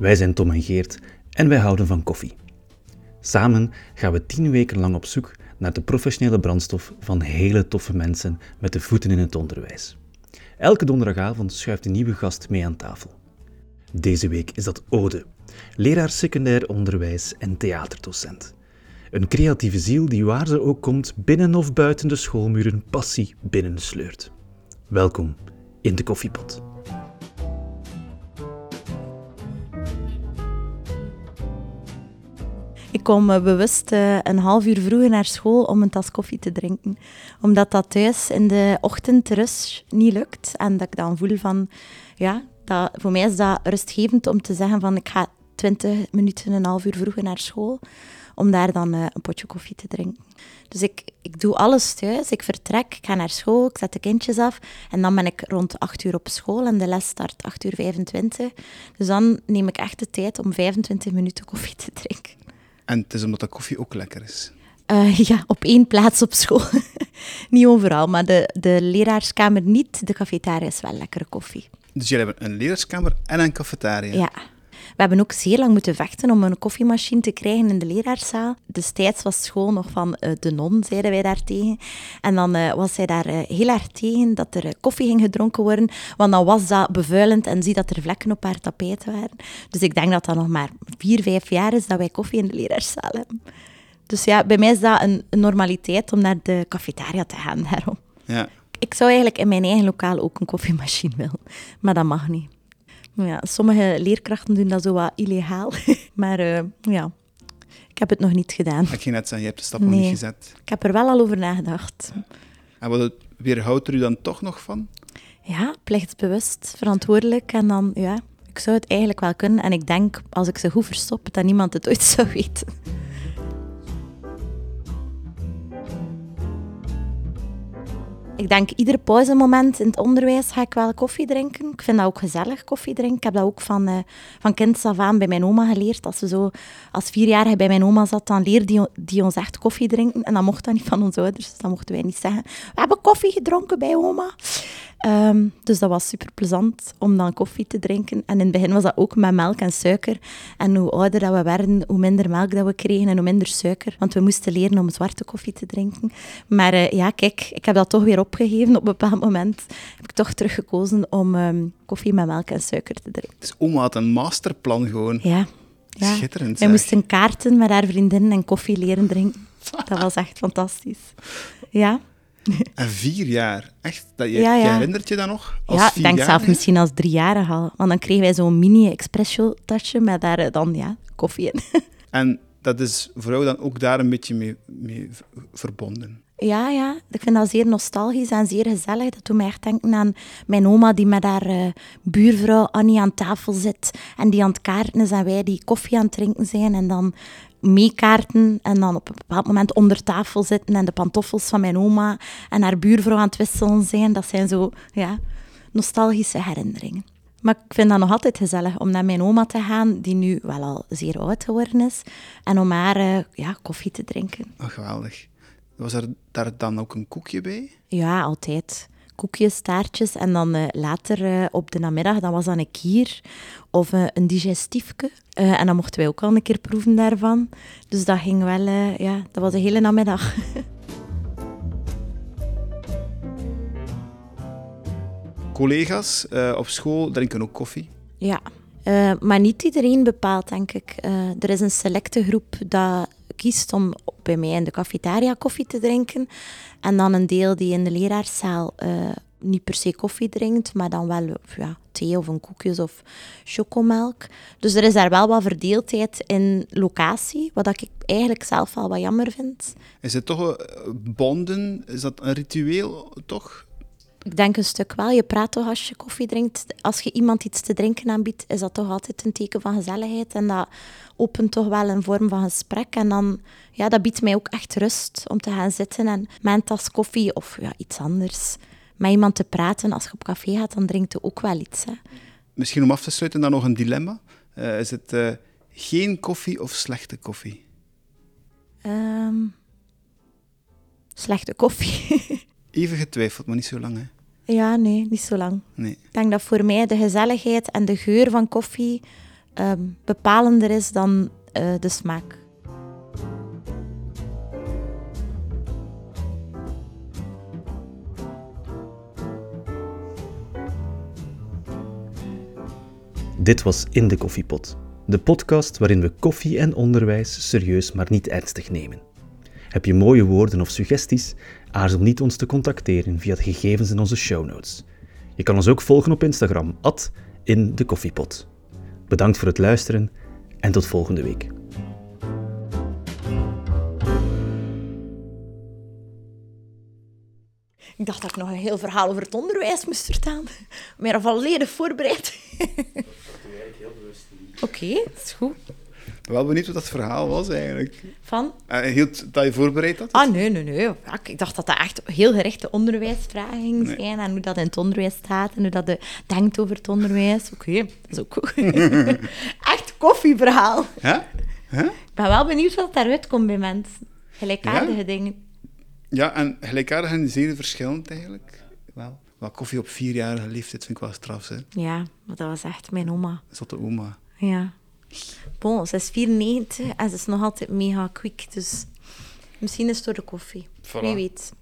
Wij zijn Tom en Geert en wij houden van koffie. Samen gaan we tien weken lang op zoek naar de professionele brandstof van hele toffe mensen met de voeten in het onderwijs. Elke donderdagavond schuift een nieuwe gast mee aan tafel. Deze week is dat Ode, leraar secundair onderwijs en theaterdocent. Een creatieve ziel die waar ze ook komt, binnen of buiten de schoolmuren, passie binnensleurt. Welkom in de koffiepot. Ik kom uh, bewust uh, een half uur vroeger naar school om een tas koffie te drinken. Omdat dat thuis in de ochtendrush niet lukt. En dat ik dan voel van, ja, voor mij is dat rustgevend om te zeggen van ik ga 20 minuten, een half uur vroeger naar school. Om daar dan uh, een potje koffie te drinken. Dus ik, ik doe alles thuis. Ik vertrek, ik ga naar school, ik zet de kindjes af. En dan ben ik rond 8 uur op school en de les start 8 uur 25. Dus dan neem ik echt de tijd om 25 minuten koffie te drinken. En het is omdat de koffie ook lekker is. Uh, ja, op één plaats op school. niet overal, maar de, de leraarskamer niet. De cafetaria is wel lekkere koffie. Dus jullie hebben een leraarskamer en een cafetaria? Ja. We hebben ook zeer lang moeten vechten om een koffiemachine te krijgen in de leraarzaal. Destijds was school nog van uh, de non, zeiden wij daartegen. En dan uh, was zij daar uh, heel erg tegen dat er koffie ging gedronken worden, want dan was dat bevuilend en zie dat er vlekken op haar tapijt waren. Dus ik denk dat dat nog maar vier, vijf jaar is dat wij koffie in de leraarzaal hebben. Dus ja, bij mij is dat een, een normaliteit om naar de cafetaria te gaan daarom. Ja. Ik zou eigenlijk in mijn eigen lokaal ook een koffiemachine willen, maar dat mag niet. Ja, sommige leerkrachten doen dat zo wat illegaal. maar uh, ja, ik heb het nog niet gedaan. Ik ging net zeggen, je hebt de stap nog niet gezet. Ik heb er wel al over nagedacht. En wat weerhoudt er u dan toch nog van? Ja, plichtsbewust, verantwoordelijk. En dan, ja, ik zou het eigenlijk wel kunnen. En ik denk, als ik ze goed verstop, dat niemand het ooit zou weten. Ik denk, ieder pauzemoment in het onderwijs ga ik wel koffie drinken. Ik vind dat ook gezellig, koffie drinken. Ik heb dat ook van, uh, van kind af aan bij mijn oma geleerd. Als we zo als vierjarige bij mijn oma zat, dan leerde die, die ons echt koffie drinken. En dat mocht dan niet van onze ouders, dus dan mochten wij niet zeggen. We hebben koffie gedronken bij oma. Um, dus dat was super plezant om dan koffie te drinken. En in het begin was dat ook met melk en suiker. En hoe ouder dat we werden, hoe minder melk dat we kregen en hoe minder suiker. Want we moesten leren om zwarte koffie te drinken. Maar uh, ja, kijk, ik heb dat toch weer opgegeven. Op een bepaald moment heb ik toch teruggekozen om um, koffie met melk en suiker te drinken. Dus oma had een masterplan gewoon. Ja. ja. Schitterend. Wij moesten kaarten met haar vriendinnen en koffie leren drinken. Dat was echt fantastisch. Ja. En vier jaar, echt? Dat je, Ja, ja. je herinnert je dat nog? Als ja, ik denk zelf misschien als driejarige al. Want dan kregen wij zo'n mini-espresso-tasje met daar eh, dan ja, koffie in. En dat is voor jou dan ook daar een beetje mee, verbonden. Ja, ja, ik vind dat zeer nostalgisch en zeer gezellig. Dat doet mij echt denken aan mijn oma die met haar eh, buurvrouw Annie aan tafel zit en die aan het kaarten is en wij die koffie aan het drinken zijn en dan meekaarten en dan op een bepaald moment onder tafel zitten en de pantoffels van mijn oma en haar buurvrouw aan het wisselen zijn. Dat zijn zo, ja, nostalgische herinneringen. Maar ik vind dat nog altijd gezellig om naar mijn oma te gaan, die nu wel al zeer oud geworden is, en om haar eh, ja, koffie te drinken. Oh, geweldig. Was er daar dan ook een koekje bij? Ja, altijd. Koekjes, taartjes en dan eh, later eh, op de namiddag, dan was dat een kier of eh, een digestiefje. Eh, en dan mochten wij ook al een keer proeven daarvan. Dus dat ging wel, ja, dat was de hele namiddag. Collega's op school drinken ook koffie. Ja, maar niet iedereen bepaalt, denk ik. Er is een selecte groep dat kiest om bij mij in de cafetaria koffie te drinken. En dan een deel die in de leraarzaal eh, niet per se koffie drinkt, maar dan wel ja, thee of een koekjes of chocomelk. Dus er is daar wel wat verdeeldheid in locatie, wat ik eigenlijk zelf wel wat jammer vind. Is het toch eh, bonden? Is dat een ritueel, toch? Ik denk een stuk wel. Je praat toch als je koffie drinkt. Als je iemand iets te drinken aanbiedt, is dat toch altijd een teken van gezelligheid. En dat opent toch wel een vorm van gesprek. En dan, ja, dat biedt mij ook echt rust om te gaan zitten en met een tas koffie of ja, iets anders. Met iemand te praten. Als je op café gaat, dan drinkt je ook wel iets. Hè. Misschien om af te sluiten dan nog een dilemma. Eh, is het eh, geen koffie of slechte koffie? Ehm, slechte koffie. Even getwijfeld, maar niet zo lang, hè? ja, nee, niet zo lang. Nee. Ik denk dat voor mij de gezelligheid en de geur van koffie ehm, bepalender is dan eh, de smaak. Dit was In de Koffiepot, de podcast waarin we koffie en onderwijs serieus maar niet ernstig nemen. Heb je mooie woorden of suggesties? Aarzel niet ons te contacteren via de gegevens in onze show notes. Je kan ons ook volgen op Instagram, at in de koffiepot. Bedankt voor het luisteren en tot volgende week. Ik dacht dat ik nog een heel verhaal over het onderwijs moest vertellen. Maar al volledig voorbereid. Oké, dat is goed. Wel benieuwd wat dat verhaal was eigenlijk. Van? En hield dat je voorbereid had? Ah, nee, nee, nee. Ja, ik dacht dat dat echt heel gerichte onderwijsvragen ging zijn. En hoe dat in het onderwijs staat. En hoe dat je denkt over het onderwijs. Oké, dat is ook goed. echt koffieverhaal. Ja? Huh? Ik ben wel benieuwd wat daaruit komt bij mensen. Gelijkaardige Ja? dingen. Ja, en gelijkaardig en zeer verschillend eigenlijk. Wel. Wel, koffie op vierjarige leeftijd vind ik wel straf, hè. Ja, maar dat was echt mijn oma. Dat is wat de oma. Ja. Bon, ze is 94 en ze is nog altijd mega quick. Dus misschien is het door de koffie. Voilà. Wie weet.